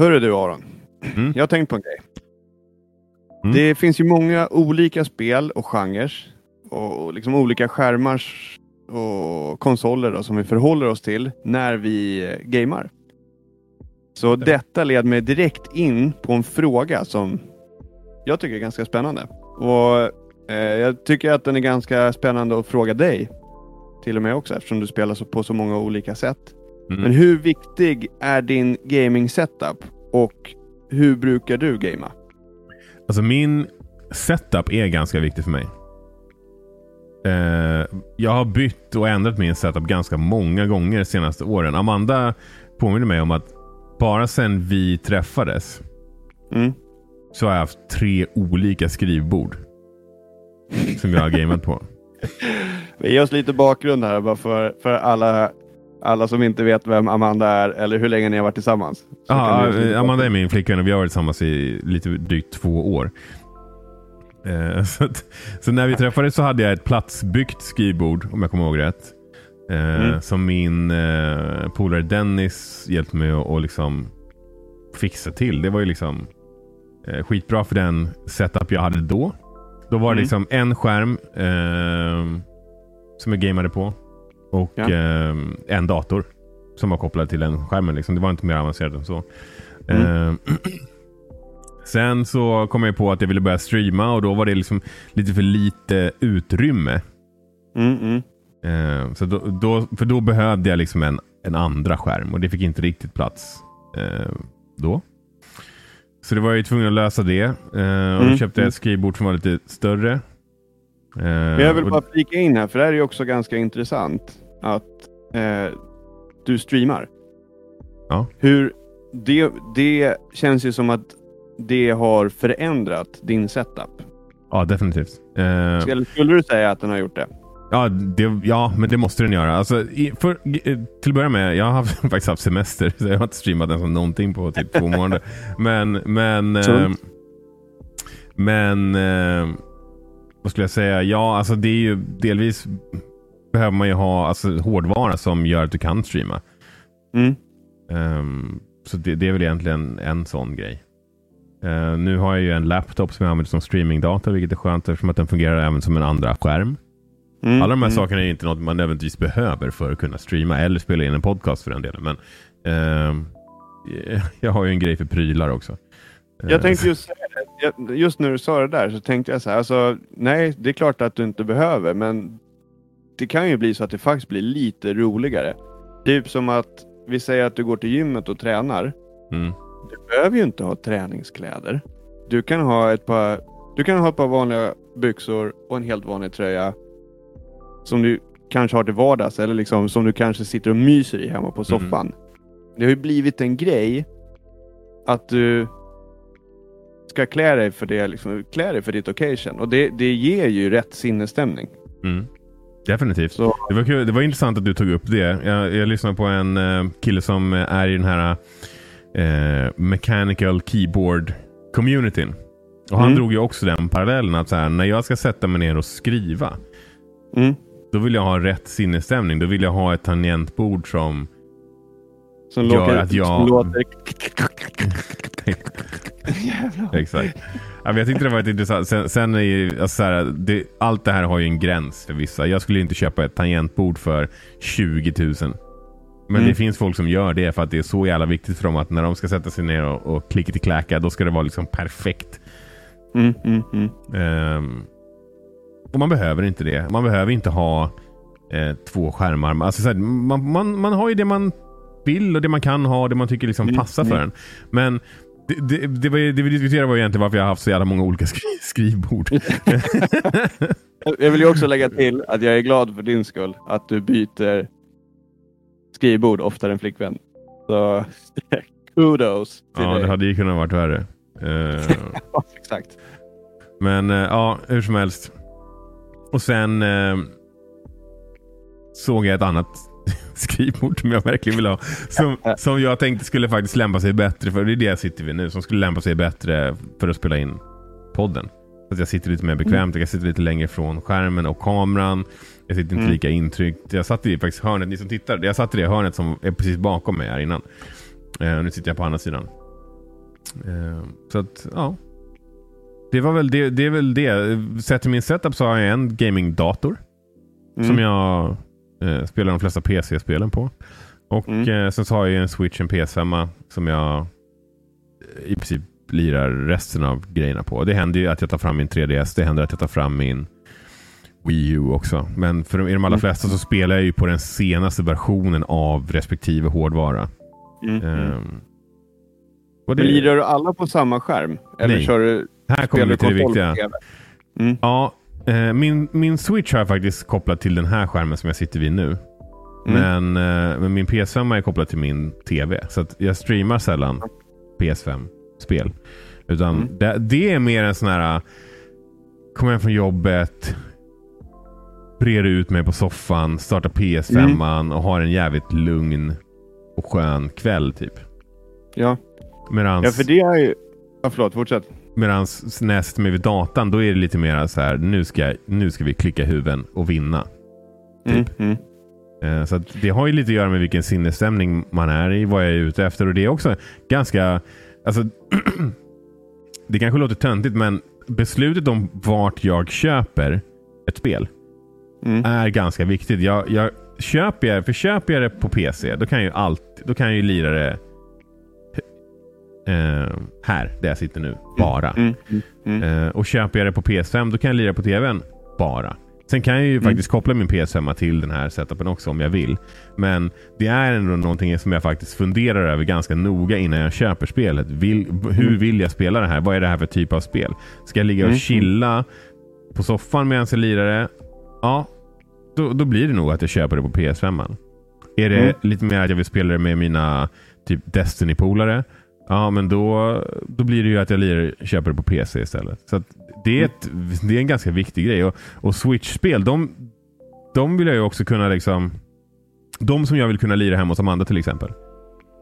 Hörru du Aron. Mm. Jag har tänkt på en grej. Mm. Det finns ju många olika spel och genrer och liksom olika skärmar och konsoler då, som vi förhåller oss till när vi eh, gamar. Så detta leder mig direkt in på en fråga som jag tycker är ganska spännande. Och eh, Jag tycker att den är ganska spännande att fråga dig till och med också eftersom du spelar på så många olika sätt. Mm. Men hur viktig är din gaming setup och hur brukar du gamea? Alltså min setup är ganska viktig för mig. Eh, jag har bytt och ändrat min setup ganska många gånger de senaste åren. Amanda påminner mig om att bara sedan vi träffades Mm. så har jag haft tre olika skrivbord. Som jag har gameat på. Ge oss lite bakgrund här bara för, för alla, alla som inte vet vem Amanda är eller hur länge ni har varit tillsammans. Eh, Amanda är min flickvän och vi har varit tillsammans i lite drygt två år. Eh, så, att, så när vi träffades så hade jag ett platsbyggt skrivbord, om jag kommer ihåg rätt. Eh, Mm. Som min eh, polare Dennis hjälpte mig att och liksom fixa till. Det var ju liksom eh, skitbra för den setup jag hade då. Då var det Mm. liksom en skärm eh, som jag gamade på. Och Ja. eh, en dator som var kopplad till den skärmen. Liksom. Det var inte mer avancerat än så. Mm. Eh, sen så kom jag på att jag ville börja streama och då var det liksom lite för lite utrymme. Mm, mm. Eh, så då, då, för då behövde jag liksom en, en andra skärm och det fick inte riktigt plats eh, då. Så det var jag ju tvungen att lösa det. Eh, och då Mm, köpte jag mm. ett skrivbord som var lite större. Eh, Men jag vill bara flika in här, för det här är ju också ganska intressant att eh, du streamar. Ja. Hur det, det känns ju som att det har förändrat din setup. Ja, definitivt. Eh, Skulle, skulle du säga att den har gjort det? Ja, det, ja, men det måste den göra. Alltså, i, för, till att börja med, jag har haft, faktiskt haft semester. Så jag har inte streamat nästan någonting på typ två månader. Men, men, eh, men eh, vad skulle jag säga? Ja, alltså det är ju delvis behöver man ju ha alltså, hårdvara som gör att du kan streama. Mm. Ehm, så det, det är väl egentligen en sån grej. Eh, nu har jag ju en laptop som jag använder som streamingdata, vilket är skönt eftersom att den fungerar även som en andra skärm. Mm. Alla de här mm. sakerna är inte något man nödvändigtvis behöver för att kunna streama eller spela in en podcast för den delen. Men ehm, jag har ju en grej för prylar också. Jag tänkte just säga Just när du sa det där så tänkte jag så här. Alltså, nej, det är klart att du inte behöver, men det kan ju bli så att det faktiskt blir lite roligare. Typ som att vi säger att du går till gymmet och tränar. Mm, Du behöver ju inte ha träningskläder. Du kan ha ett par, du kan ha ett par vanliga byxor och en helt vanlig tröja. Som du kanske har till vardags eller liksom som du kanske sitter och myser i hemma på soffan. Det har ju blivit en grej att du ska klä dig för det, liksom, klä dig för ditt occasion. Och det, det ger ju rätt sinnesstämning. mm. Definitivt. Så, Det var, kul. det var intressant att du tog upp det. Jag, jag lyssnade på en eh, kille som är i den här eh, mechanical keyboard communityn. Och han Mm. drog ju också den parallellen att så här, när jag ska sätta mig ner och skriva mm, då vill jag ha rätt sinnesstämning. Då vill jag ha ett tangentbord som som Gör låter, att jag- som låter... Jävlar. Exakt. Ja, jag tyckte det var ett intressant. Sen, sen är ju, alltså så här, det, allt det här har ju en gräns för vissa. Jag skulle inte köpa ett tangentbord för 20 000. Men Mm. det finns folk som gör det för att det är så jävla viktigt för dem att när de ska sätta sig ner och, och klicka till kläka då ska det vara liksom perfekt. Mm, mm. Ehm, och man behöver inte det. Man behöver inte ha eh, två skärmar. Alltså, så här, man, man, man har ju det man vill och det man kan ha och det man tycker liksom Mm, passar för mm. en. Men det, det, det vi diskuterade var egentligen varför jag har haft så jävla många olika skri skrivbord. Jag vill ju också lägga till att jag är glad för din skull att du byter skrivbord oftare än flickvän. Så kudos till ja, dig. det hade ju kunnat varit värre. Ja, Exakt. Men eh, ja, hur som helst. Och sen eh, såg jag ett annat skrivbord som jag verkligen vill ha. Som, som jag tänkte skulle faktiskt lämpa sig bättre för. Det är det jag sitter vid nu. Som skulle lämpa sig bättre för att spela in podden. Så att jag sitter lite mer bekvämt. Jag sitter lite längre från skärmen och kameran. Jag sitter inte Mm. lika intryckt. Jag satt i faktiskt hörnet, ni som tittar. Jag satt i det hörnet som är precis bakom mig här innan. Och nu sitter jag på andra sidan. Eh, så att, ja. Det var väl det. det, är väl det. Sett till min setup så har jag en gamingdator. Mm. Som jag eh, spelar de flesta PC-spelen på. Och Mm. eh, sen så har jag en Switch, en PS5 som jag i princip lirar resten av grejerna på. Det händer ju att jag tar fram min 3DS. Det händer att jag tar fram min Wii U också. Men för de, i de allra Mm. flesta så spelar jag ju på den senaste versionen av respektive hårdvara. Mm. Ehm, och det, Men lirar du alla på samma skärm? Eller Nej. kör du, här kommer vi till det viktiga. Mm. Ja, min, min Switch har jag faktiskt kopplat till den här skärmen som jag sitter vid nu. Mm. Men, eh, men min PS5 är kopplad till min TV. Så jag streamar sällan PS5-spel. Utan Mm. det, det är mer en sån här... Kommer hem från jobbet. Breder ut mig på soffan. Startar PS5 Mm. och har en jävligt lugn och skön kväll typ. Ja. Medans, ja, för det är ju... Ja, förlåt, fortsätt. Medans när jag sitter med vid datan då är det lite mer så här. Nu ska, nu ska vi klicka huven och vinna. Mm. Typ. Mm. Eh, Så det har ju lite att göra med vilken sinnesstämning man är i, vad jag är ute efter. Och det är också ganska... Alltså, det kanske låter töntigt, men beslutet om vart jag köper ett spel Mm. är ganska viktigt. Jag, jag köper jag, för köper jag det på PC, då kan jag ju allt, då kan jag ju lira det eh, här, där jag sitter nu, bara. Mm. Mm. Mm. Eh, och köper jag det på PS5 då kan jag lira på TVn bara. Sen kan jag ju Mm. faktiskt koppla min PS5 till den här setupen också om jag vill. Men det är ändå någonting som jag faktiskt funderar över ganska noga innan jag köper spelet. Vill, hur Mm. vill jag spela det här? Vad är det här för typ av spel? Ska jag ligga och Mm. chilla på soffan medan jag lirar det? Ja, då, då blir det nog att jag köper det på PS5. Är det Mm. lite mer att jag vill spela det med mina typ Destiny-polare? Ja, men då, då blir det ju att jag lirar, köper det på PC istället. Så det, är ett, det är en ganska viktig grej. Och, och Switch-spel, de, de vill jag ju också kunna liksom... De som jag vill kunna lira hemma hos Amanda till exempel.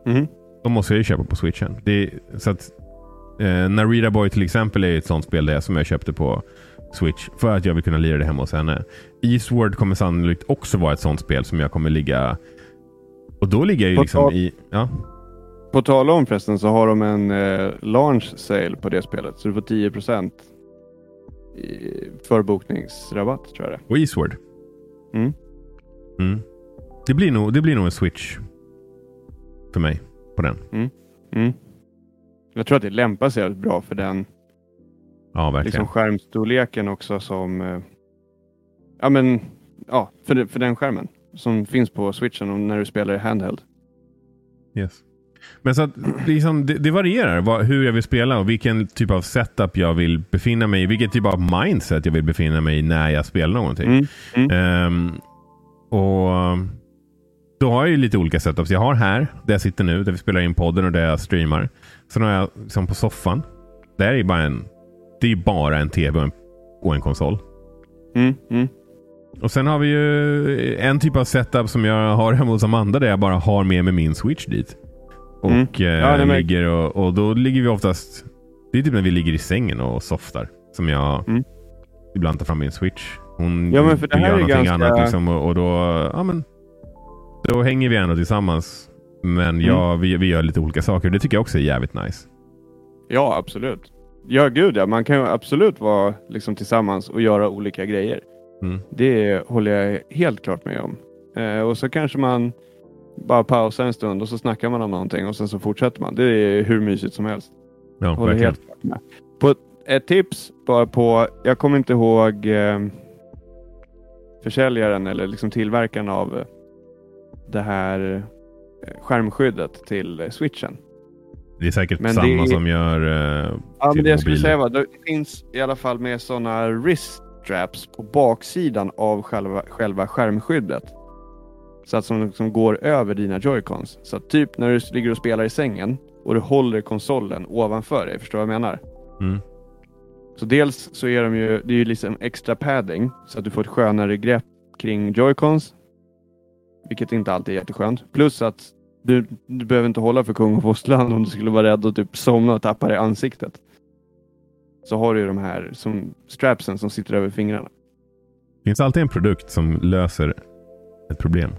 Mm. De måste jag ju köpa på switchen. Det så att, eh, Narita Boy till exempel är ett sånt spel där, som jag köpte på Switch för att jag vill kunna lira det hemma hos henne. Eastward kommer sannolikt också vara ett sånt spel som jag kommer ligga... Och då ligger jag ju liksom i... Ja, På tal om förresten så har de en eh, launch sale på det spelet. Så du får 10 i förbokningsrabatt tror jag det och Eastward. Mm. Mm. Det, blir nog, det blir nog en Switch. För mig. På den. är. Mm. Jag tror att det lämpar sig bra för den Ja, verkligen. liksom skärmstorleken också som... Eh, ja men, ja, för, för den skärmen som finns på switchen när du spelar i handheld. Yes. Men så att, liksom, det, det varierar vad, hur jag vill spela och vilken typ av setup jag vill befinna mig i. Vilken typ av mindset jag vill befinna mig i när jag spelar någonting. Mm. Mm. Ehm, och Då har jag ju lite olika setups. Jag har här, där jag sitter nu, där vi spelar in podden och där jag streamar. Sen har jag liksom på soffan. Där är bara en, det är bara en tv och en, och en konsol. Mm. Mm. Och sen har vi ju en typ av setup som jag har hemma hos Amanda där jag bara har med mig min switch dit. Och Mm. Ja, märker- ligger och, och då ligger vi oftast... Det är typ när vi ligger i sängen och softar. Som jag Mm. ibland tar fram min switch. Hon Ja, men för det vill här göra är någonting ganska- annat liksom, och, och då... Ja, men, då hänger vi ändå tillsammans. Men ja, Mm. vi, vi gör lite olika saker. Det tycker jag också är jävligt nice. Ja, absolut. Ja, gud ja. Man kan ju absolut vara liksom tillsammans och göra olika grejer. Mm. Det håller jag helt klart med om. Eh, och så kanske man bara pausar en stund och så snackar man om någonting och sen så fortsätter man. Det är hur mysigt som helst. Ja, Håller verkligen. helt med. På ett tips bara på, jag kommer inte ihåg eh, försäljaren eller liksom tillverkaren av eh, det här eh, skärmskyddet till eh, switchen. Det är säkert Men samma är- som gör... eh, Ja, till men det jag skulle säga var det finns i alla fall med sådana wrist straps på baksidan av själva, själva skärmskyddet. Så att som liksom går över dina joycons. Så att typ när du ligger och spelar i sängen och du håller konsolen ovanför dig. Förstår du vad jag menar? Mm. Så dels så är de ju, det är ju liksom extra padding så att du får ett skönare grepp kring joycons. Vilket inte alltid är jätteskönt. Plus att du, du behöver inte hålla för kung och fosterland om du skulle vara rädd att typ somna och tappa det i ansiktet. Så har du ju de här som strapsen som sitter över fingrarna. Det finns alltid en produkt som löser ett problem.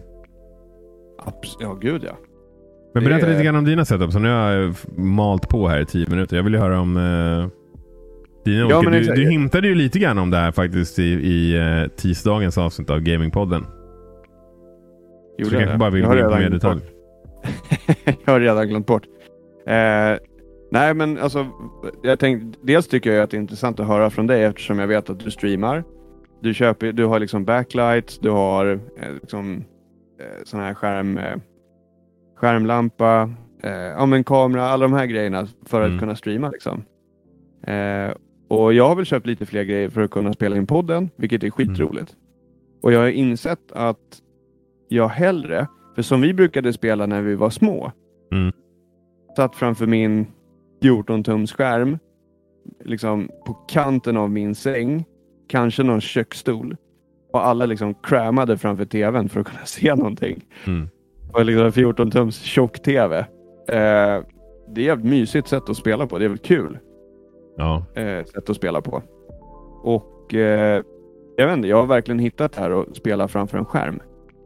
Abs- ja, gud ja. Men berätta Det lite grann om dina setup. Så nu har jag malt på här i tio minuter. Jag vill ju höra om eh, dina olika. men Du, du hintade ju lite grann om det här faktiskt i, i eh, tisdagens avsnitt av Gamingpodden. Så Gjorde du jag kanske bara vill gå in på mer detalj. jag har redan glömt bort. Eh, nej men alltså, jag tänkte, dels tycker jag att det är intressant att höra från dig eftersom jag vet att du streamar. Du, köper, du har liksom backlights, du har eh, liksom, sån här skärm, eh, skärmlampa, eh, ja, men kamera, alla de här grejerna för att Mm. kunna streama. Liksom. Eh, och jag har väl köpt lite fler grejer för att kunna spela in podden, vilket är skitroligt. Och jag har insett att jag hellre, för som vi brukade spela när vi var små, Mm. satt framför min 14 tums skärm, liksom på kanten av min säng, kanske någon köksstol och alla liksom crammade framför tvn för att kunna se någonting. Mm. Och liksom 14 tums tjock-tv. Eh, det är ett mysigt sätt att spela på. Det är väl kul Ja. eh, sätt att spela på. Och eh, jag vet inte, jag har verkligen hittat här och spela framför en skärm.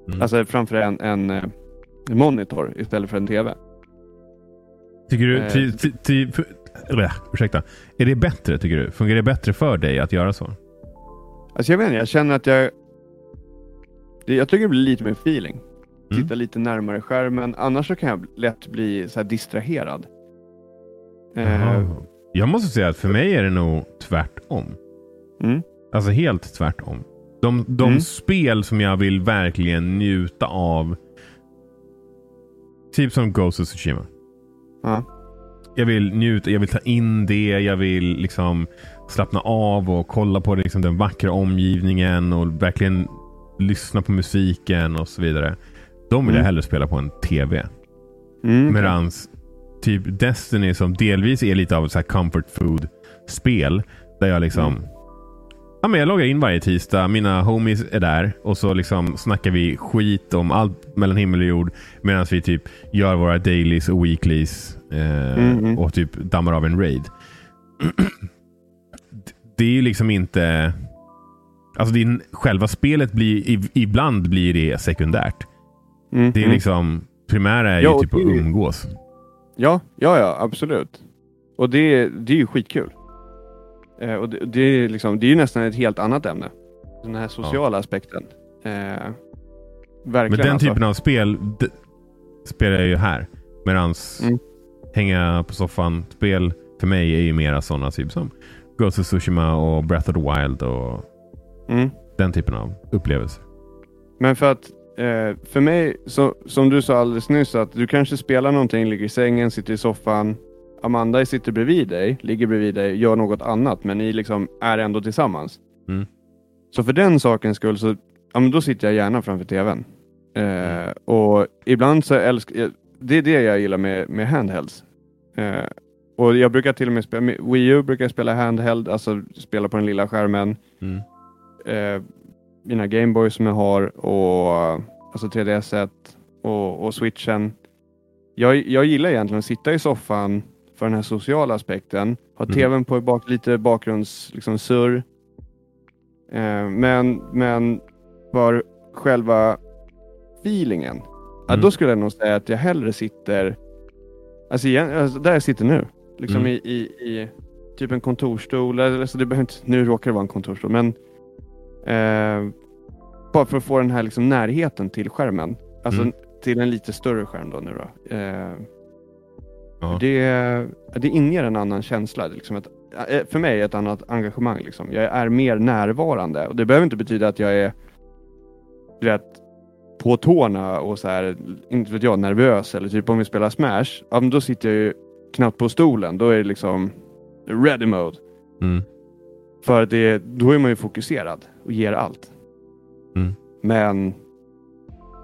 Mm. Alltså framför en, en, eh, monitor istället för en tv. Tycker du... Eh, Ty, ty, ty, för, ursäkta. Är det bättre tycker du? Fungerar det bättre för dig att göra så? Alltså jag vet inte, jag känner att jag... Det, jag tycker det blir lite mer feeling. Mm. Lite närmare skärmen. Annars så kan jag lätt bli så här distraherad. Eh. Jag måste säga att för mig är det nog tvärtom. mm, Alltså helt tvärtom. De, de Mm. spel som jag vill verkligen njuta av. Typ som Ghost of Tsushima. ja. Jag vill njuta, jag vill ta in det, jag vill liksom slappna av och kolla på liksom den vackra omgivningen och verkligen lyssna på musiken och så vidare. De vill jag Mm. hellre spela på en TV. Mm, Medans typ Destiny som delvis är lite av ett så här comfort food spel. Där jag liksom Mm. Ja, men jag loggar in varje tisdag. Mina homies är där och så liksom snackar vi skit om allt mellan himmel och jord. Medan vi typ gör våra dailies och weeklies eh, Mm, mm. och typ dammar av en raid. det är ju liksom inte... Alltså din, själva spelet blir ibland blir det sekundärt. Mm, Det är mm. liksom primära är Ja, ju typ att umgås. Ja, ja, ja, absolut. Och det, det är ju skitkul. Eh, och det, det, är liksom, det är ju nästan ett helt annat ämne. Den här sociala aspekten. Eh, verkligen Men den alltså. typen av spel spelar jag ju här. Medans Mm. hänga på soffan, spel för mig är ju mera sådana typ som Ghost of Tsushima och Breath of the Wild och Mm. den typen av upplevelser. Men för att eh, för mig, så, som du sa alldeles nyss, att du kanske spelar någonting, ligger i sängen, sitter i soffan. Amanda sitter bredvid dig, ligger bredvid dig, gör något annat, men ni liksom är ändå tillsammans. Mm. Så för den sakens skull så ja, men då sitter jag gärna framför tvn. Eh, och ibland så älskar jag, det är det jag gillar med, med handhelds. Eh, och jag brukar till och med spela, Wii U brukar jag spela handheld, alltså spela på den lilla skärmen Mm. eh, mina Gameboys som jag har och alltså 3DS och, och switchen. Jag, jag gillar egentligen att sitta i soffan för den här sociala aspekten. Ha Mm. tvn på bak, lite bakgrunds liksom, surr. Eh, men, men för själva feelingen. Ja, Mm. då skulle jag nog säga att jag hellre sitter alltså, igen, alltså där jag sitter nu. Liksom Mm. i, i, i typ en kontorsstol. eller- Alltså, det behöver inte, nu råkar det vara en kontorsstol. Men eh, bara för att få den här liksom, närheten till skärmen. Alltså Mm. till en lite större skärm då nu då. Eh, Ja. det, det inger en annan känsla. Liksom ett, eh, för mig ett annat engagemang. Liksom. Jag är mer närvarande. Och det behöver inte betyda att jag är du vet, på tårna och så här, inte vet jag, nervös. Eller typ om vi spelar Smash, ja, men då sitter jag ju knappt på stolen. Då är det liksom ready mode. Mm. För det, då är man ju fokuserad och ger allt. Mm. Men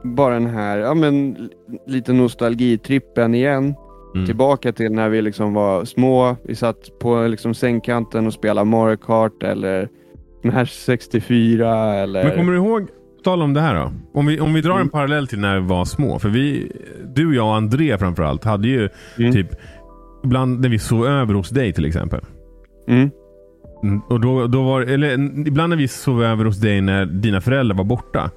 bara den här, ja men lite nostalgitrippen igen. Mm. Tillbaka till när vi liksom var små. Vi satt på liksom sängkanten och spelade Mario Kart eller Smash 64 eller... Men kommer du ihåg, tal om det här då. Om vi, om vi drar en Mm. parallell till när vi var små. För vi, du, jag och André framförallt hade ju Mm. typ ibland när vi sov över hos dig till exempel. Mm. Mm, Och då, då var, eller ibland när vi sov över hos dig när dina föräldrar var borta.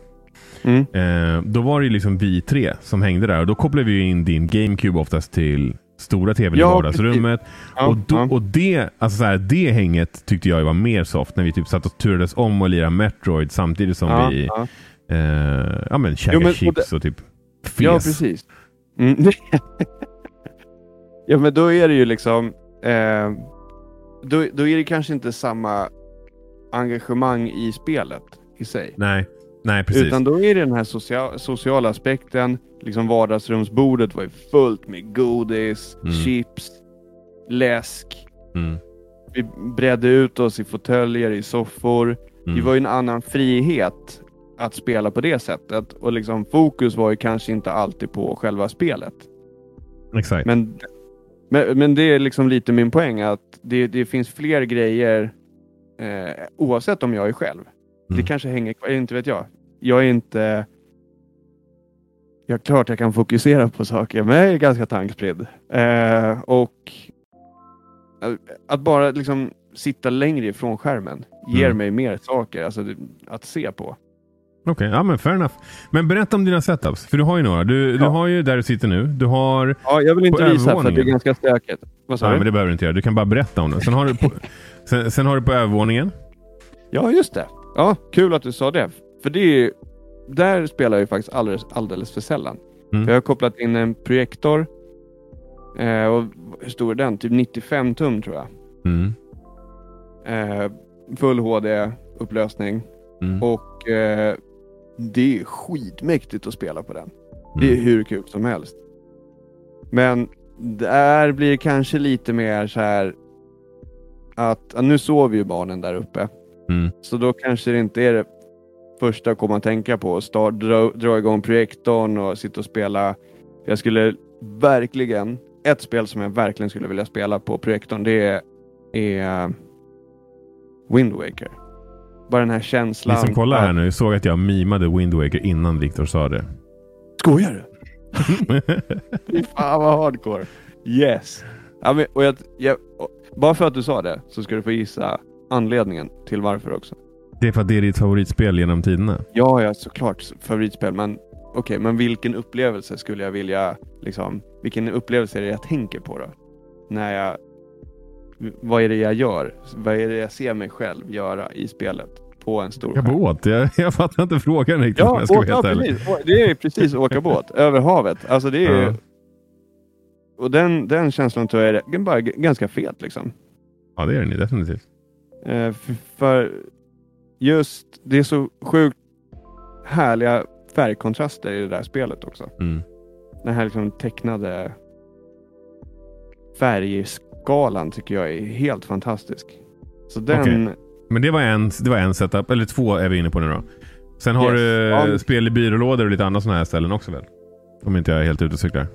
Mm. Eh, då var det liksom vi tre som hängde där och då kopplade vi in din GameCube oftast till stora tvn Ja, i vardagsrummet. Ja, och, då, ja. och det, alltså så här, det hänget tyckte jag var mer soft när vi typ satt och turades om och lirade Metroid samtidigt som ja, vi ja. eh, ja, men, käkade chips och, typ fes. Ja, precis. Mm. ja, men då är det ju liksom... Eh, då, då är det kanske inte samma engagemang i spelet i sig. Nej, nej precis. Utan då är det den här socia sociala aspekten. Liksom vardagsrumsbordet var ju fullt med godis, Mm. chips, läsk. Mm. Vi bredde ut oss i fåtöljer, i soffor. Mm. Det var ju en annan frihet att spela på det sättet. Och liksom fokus var ju kanske inte alltid på själva spelet. Exakt. Men, men, men det är liksom lite min poäng att det, det finns fler grejer eh, oavsett om jag är själv. Det Mm. kanske hänger kvar, inte vet jag. Jag är inte... Ja, klart jag kan fokusera på saker, men jag är ganska tankspridd. Eh, och att bara liksom sitta längre ifrån skärmen ger Mm. mig mer saker alltså, det- att se på. Okej, ja men fair enough. Men berätta om dina setups. För du har ju några. Du, du Ja. har ju där du sitter nu. Du har... Ja, jag vill inte visa för det är ganska stökigt. Vad sa Ja, du? men det behöver du inte göra. Du kan bara berätta om det. Sen har du på, sen, sen har du på övervåningen. Ja, just det. Ja, kul att du sa det. För det är ju, där spelar jag ju faktiskt alldeles, alldeles för sällan. Mm. Jag har kopplat in en projektor. Eh, och hur stor är den? Typ 95 tum tror jag. Mm. Eh, full HD-upplösning. Mm. Och eh, det är skitmäktigt att spela på den. Det är Mm. hur kul som helst. Men där blir det kanske lite mer så här att nu sover ju barnen där uppe. Mm. Så då kanske det inte är det första att komma att tänka på. Start, dra, dra igång projektorn och sitta och spela. Jag skulle verkligen, ett spel som jag verkligen skulle vilja spela på projektorn det är, är Wind Waker. Bara den här känslan. Ni som kollar här nu såg att jag mimade Wind Waker innan Viktor sa det. Skojar du? Fy fan vad hardcore. Yes. Ja, men, och jag, jag, bara för att du sa det så ska du få gissa anledningen till varför också. det är för att det är ditt favoritspel genom tiderna. Ja, ja såklart favoritspel, men okej, men vilken upplevelse skulle jag vilja, liksom, vilken upplevelse är det jag tänker på då? När jag, vad är det jag gör? Vad är det jag ser mig själv göra i spelet på en stor skärm? båt. Jag, jag fattar inte frågan riktigt Ja, jag ska åka, ja precis. Det är precis åka båt över havet. Alltså det är Ja. Och den, den känslan tror jag är bara ganska fet liksom. Ja, det är den definitivt. Eh, för, för just, det är så sjukt härliga färgkontraster i det där spelet också. Mm. Den här liksom tecknade färgskalan tycker jag är helt fantastisk. Så den, Okej. Men det var, en, det var en setup, eller två är vi inne på nu då. Sen har Yes. du Ja, men- spel i byrålådor och lite andra sådana här ställen också väl? Om inte jag är helt ute och cyklar.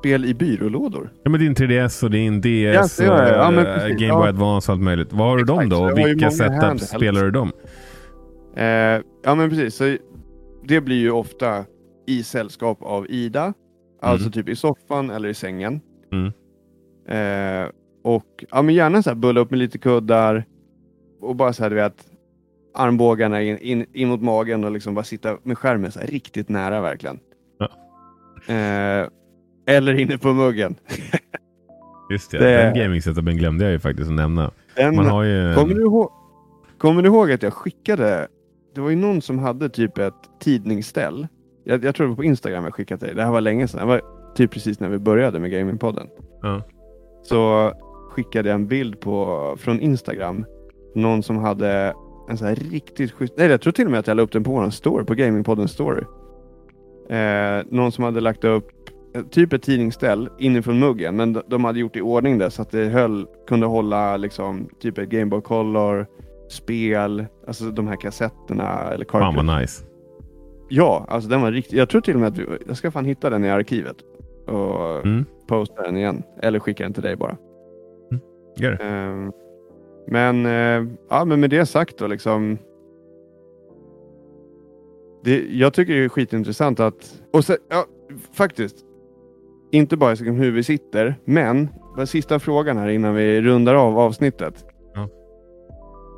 spel i byrålådor. Ja men din 3DS och din DS Ja, gör jag. Ja, och eh, precis. Game Boy Ja. Advance och allt möjligt. Vad har du dem då? Och vilka setups spelar du dem? Eh, ja men precis, så det blir ju ofta i sällskap av Ida. Alltså typ i soffan eller i sängen. Mm. Eh, och ja, men gärna så här bulla upp med lite kuddar och bara så här du vet armbågarna in, in, in mot magen och liksom bara sitta med skärmen så här riktigt nära verkligen. Ja. Eh, eller inne på muggen. Just det, Det- den gaming-setupen glömde jag ju faktiskt att nämna. Den, Man har ju... kommer, du ihåg, kommer du ihåg att jag skickade, det var ju någon som hade typ ett tidningsställ. Jag, jag tror det var på Instagram jag skickade till dig. Det här var länge sedan. Det var typ precis när vi började med Gamingpodden. Ja. Så skickade jag en bild på, från Instagram. Någon som hade en så här riktigt schysst... Nej, jag tror till och med att jag la upp den på vår story, på Gamingpodden story. Eh, någon som hade lagt upp eh, typ ett tidningsställ inifrån muggen, men de, de hade gjort i ordning det så att det höll, kunde hålla liksom typ ett Game Boy Color, spel, alltså de här kassetterna eller Fan vad nice. Ja, alltså den var riktigt... Jag tror till och med att vi, jag ska fan hitta den i arkivet och Mm. posta den igen. Eller skicka den till dig bara. Gör det. Ehm, men, eh, ja, men med det sagt då liksom. Det, jag tycker det är skitintressant att, och så, ja, faktiskt, inte bara liksom hur vi sitter, men den sista frågan här innan vi rundar av avsnittet. Ja.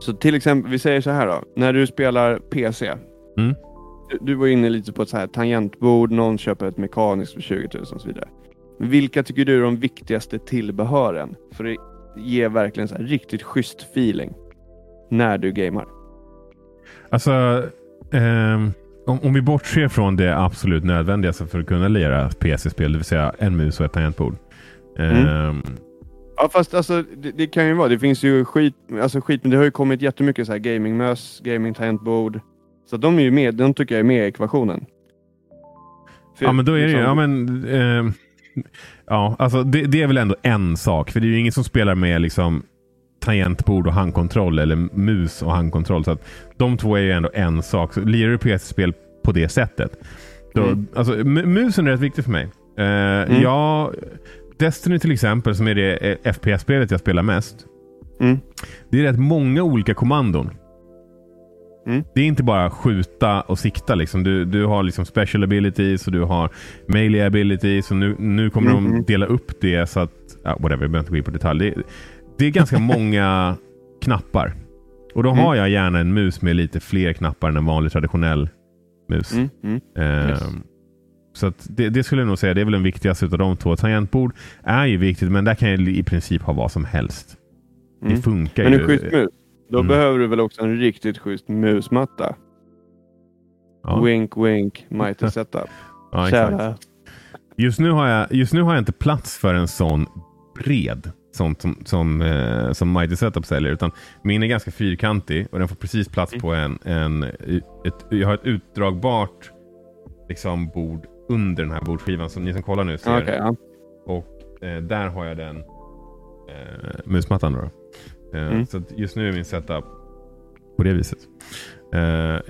Så till exempel, vi säger så här då, när du spelar PC, Mm. Du var inne lite på ett så här tangentbord, någon köper ett mekaniskt för 20 000 och så vidare. Vilka tycker du är de viktigaste tillbehören för att ge verkligen så här riktigt schysst feeling när du gamer? Alltså, ehm, om, om vi bortser från det absolut nödvändigaste för att kunna lira PC-spel, det vill säga en mus och ett tangentbord. Ehm, Ja fast alltså det, det kan ju vara, det finns ju skit, alltså skit, men det har ju kommit jättemycket så här gamingmöss, gaming-tangentbord. Så de är ju med, de tycker jag är med i ekvationen. För Ja men då är det ju, liksom- ja men ehm, Ja, alltså det, det är väl ändå en sak. För det är ju ingen som spelar med liksom tangentbord och handkontroll eller mus och handkontroll. Så att de två är ju ändå en sak. Så lirar du PC-spel på det sättet. Då, Mm. alltså, mu- musen är rätt viktig för mig. Uh, jag, Destiny till exempel, som är det eh, FPS-spelet jag spelar mest. Mm. Det är rätt många olika kommandon. Mm. Det är inte bara skjuta och sikta. Liksom. Du, du har liksom special abilities och du har melee abilities. Och nu, nu kommer de Mhm. dela upp det så att... Ja, whatever, jag behöver inte gå in på detalj. Det, det är ganska många knappar. Och då Mm. har jag gärna en mus med lite fler knappar än en vanlig traditionell mus. Mm. Mm. Ehm, Yes. Så det, det skulle jag nog säga, det är väl den viktigaste av de två. Tangentbord är ju viktigt, men där kan jag i princip ha vad som helst. Det Mm. funkar Men ju. en schysst mus, då Mm. behöver du väl också en riktigt schysst musmatta? Ja, Wink wink, mighty setup. ja, exakt. Just nu, har jag, just nu har jag inte plats för en sån bred sånt som, som, eh, som Mighty Setup säljer. Utan min är ganska fyrkantig och den får precis plats Mm. på en... en ett, jag har ett utdragbart liksom, bord under den här bordskivan som ni som kollar nu ser. Okej, ja. Och eh, där har jag den eh, musmattan. Då. Eh, Mm. Så just nu är min setup på det viset. Eh,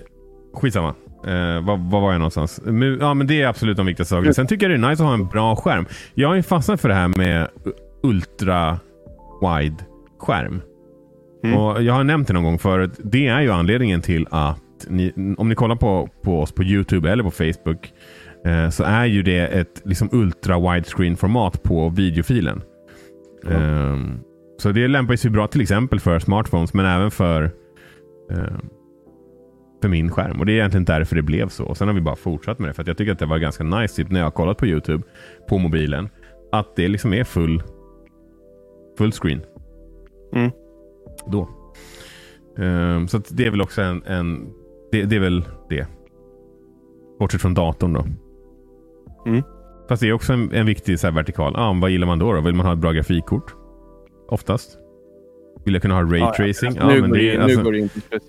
skitsamma. Eh, var, var var jag någonstans? Ja, men det är absolut de viktigaste sakerna. Sen tycker jag det är nice att ha en bra skärm. Jag har ju fastnat för det här med ultra wide skärm. Mm. Och Jag har nämnt det någon gång förut. Det är ju anledningen till att ni, om ni kollar på, på oss på Youtube eller på Facebook eh, så är ju det ett liksom ultra widescreen format på videofilen. Ja. Så det lämpar sig bra till exempel för smartphones men även för ehm, för min skärm. Och det är egentligen därför det blev så. Och sen har vi bara fortsatt med det. För jag tycker att det var ganska nice typ, när jag har kollat på Youtube på mobilen. Att det liksom är full, full screen. Mm. Då. Ehm, så det är väl också en... en det, det är väl det. Bortsett från datorn då. Mm. Fast det är också en, en viktig så här, vertikal. Ah, vad gillar man då, då? Vill man ha ett bra grafikkort? Oftast. Vill jag kunna ha ray Ja, tracing? alltså, Ja, nu, nu alltså-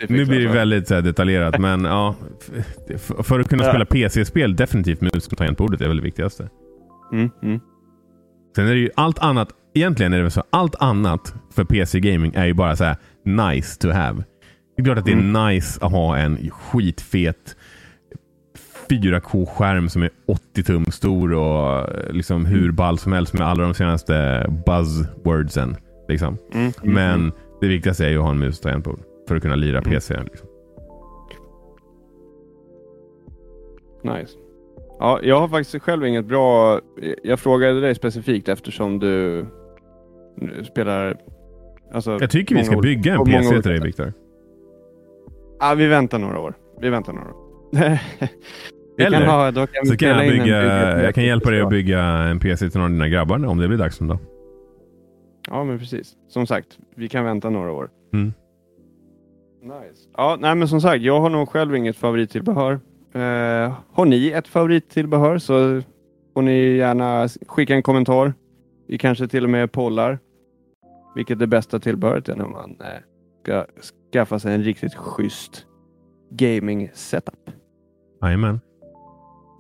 nu blir det alltså. väldigt så här, detaljerat, men ja. f- För att kunna Ja. spela PC-spel, definitivt mus och tangentbordet är väl det viktigaste. Mm, mm. Sen är det ju allt annat, egentligen är det väl så, allt annat för PC-gaming är ju bara så här nice to have. Det är klart att det är Mm. nice att ha en skitfet 4K-skärm som är 80 tum stor och eh, liksom hur ball som helst med alla de senaste buzzwordsen. Liksom. Mm, Men det viktigaste är ju att ha en mus och tangentbord för att kunna lira Mm. PC. Liksom. Nice. Ja, jag har faktiskt själv inget bra... Jag frågade dig specifikt eftersom du spelar... Alltså, Jag tycker vi ska bygga en PC till dig. Viktor. Ja, vi väntar några år. Vi väntar några år. Eller, kan ha, kan Så kan jag, bygga, bygga- jag kan hjälpa dig att bygga en PC till någon av dina grabbar om det blir dags en dag. Ja, men precis. Som sagt, vi kan vänta några år. Mm. Nice. Ja, nej, men som sagt, jag har nog själv inget favorittillbehör. Eh, har ni ett favorittillbehör så får ni gärna skicka en kommentar. Vi kanske till och med pollar vilket det bästa tillbehöret är när man eh, ska skaffa sig en riktigt schysst gaming setup. Jajamän.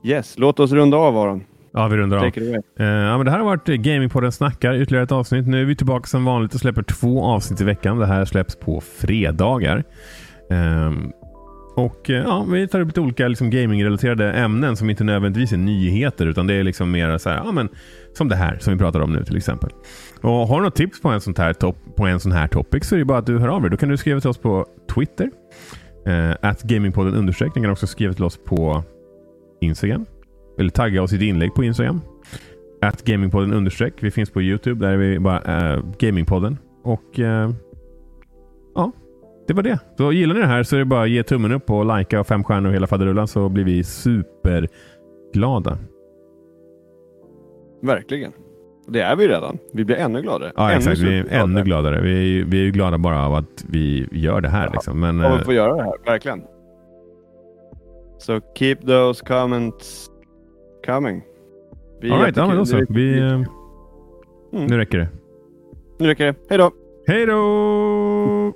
Yes, låt oss runda av Aron. Ja, vi rundar av. Eh, ja, men det här har varit eh, Gamingpodden snackar, ytterligare ett avsnitt. Nu är vi tillbaka som vanligt och släpper två avsnitt i veckan. Det här släpps på fredagar. Ehm, och eh, ja, Vi tar upp lite olika liksom, gamingrelaterade ämnen som inte nödvändigtvis är nyheter utan det är liksom mer så här, ja, men, som det här som vi pratar om nu till exempel. Och Har du något tips på en, sånt här top, på en sån här topic så är det bara att du hör av dig. Då kan du skriva till oss på Twitter. Eh, at gamingpodden understreck. Du kan också skriva till oss på Instagram. Eller tagga oss i ett inlägg på Instagram. At gamingpodden understreck. Vi finns på Youtube. Där är vi bara eh, gamingpodden. Och eh, ja, det var det. Så gillar ni det här så är det bara att ge tummen upp och likea och fem stjärnor och hela faderullan så blir vi superglada. Verkligen. Det är vi redan. Vi blir ännu gladare. Ja, ännu exakt. Vi är ännu gladare. Vi är, vi är ju glada bara av att vi gör det här. Ja. Liksom. Men, av eh, att få göra det här. Verkligen. Så keep those comments coming. Vi all right, ja, men då så. Vi, eh, Mm. Nu räcker det. Nu räcker det. Hej då! Hej då!